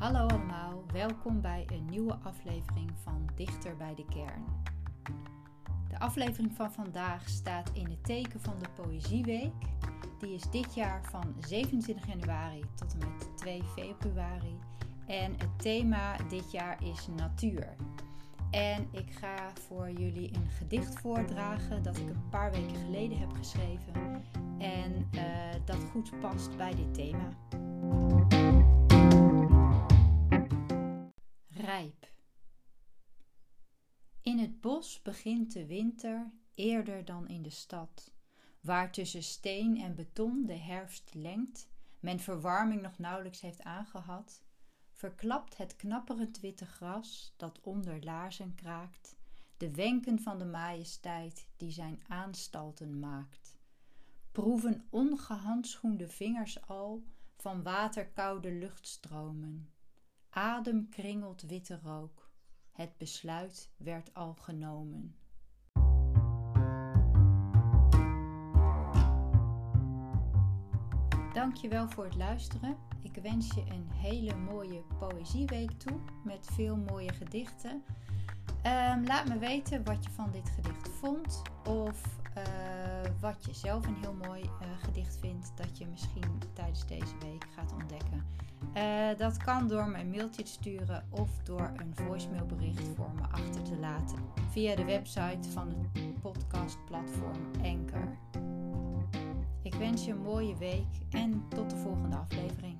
Hallo allemaal, welkom bij een nieuwe aflevering van Dichter bij de Kern. De aflevering van vandaag staat in het teken van de Poëzieweek. Die is dit jaar van 27 januari tot en met 2 februari. En het thema dit jaar is natuur. En ik ga voor jullie een gedicht voordragen dat ik een paar weken geleden heb geschreven. En uh, dat goed past bij dit thema. Het bos begint de winter eerder dan in de stad, waar tussen steen en beton de herfst lengt, men verwarming nog nauwelijks heeft aangehad, verklapt het knapperend witte gras dat onder laarzen kraakt, de wenken van de majesteit die zijn aanstalten maakt. Proeven ongehandschoende vingers al van waterkoude luchtstromen. Adem kringelt witte rook. Het besluit werd al genomen. Dankjewel voor het luisteren. Ik wens je een hele mooie poëzieweek toe met veel mooie gedichten. Um, laat me weten wat je van dit gedicht vond of uh, wat je zelf een heel mooi uh, gedicht vindt dat je misschien tijdens deze week gaat ontdekken. Uh, dat kan door me een mailtje te sturen of door een voicemailbericht voor me achter te laten via de website van het podcastplatform Anchor. Ik wens je een mooie week en tot de volgende aflevering.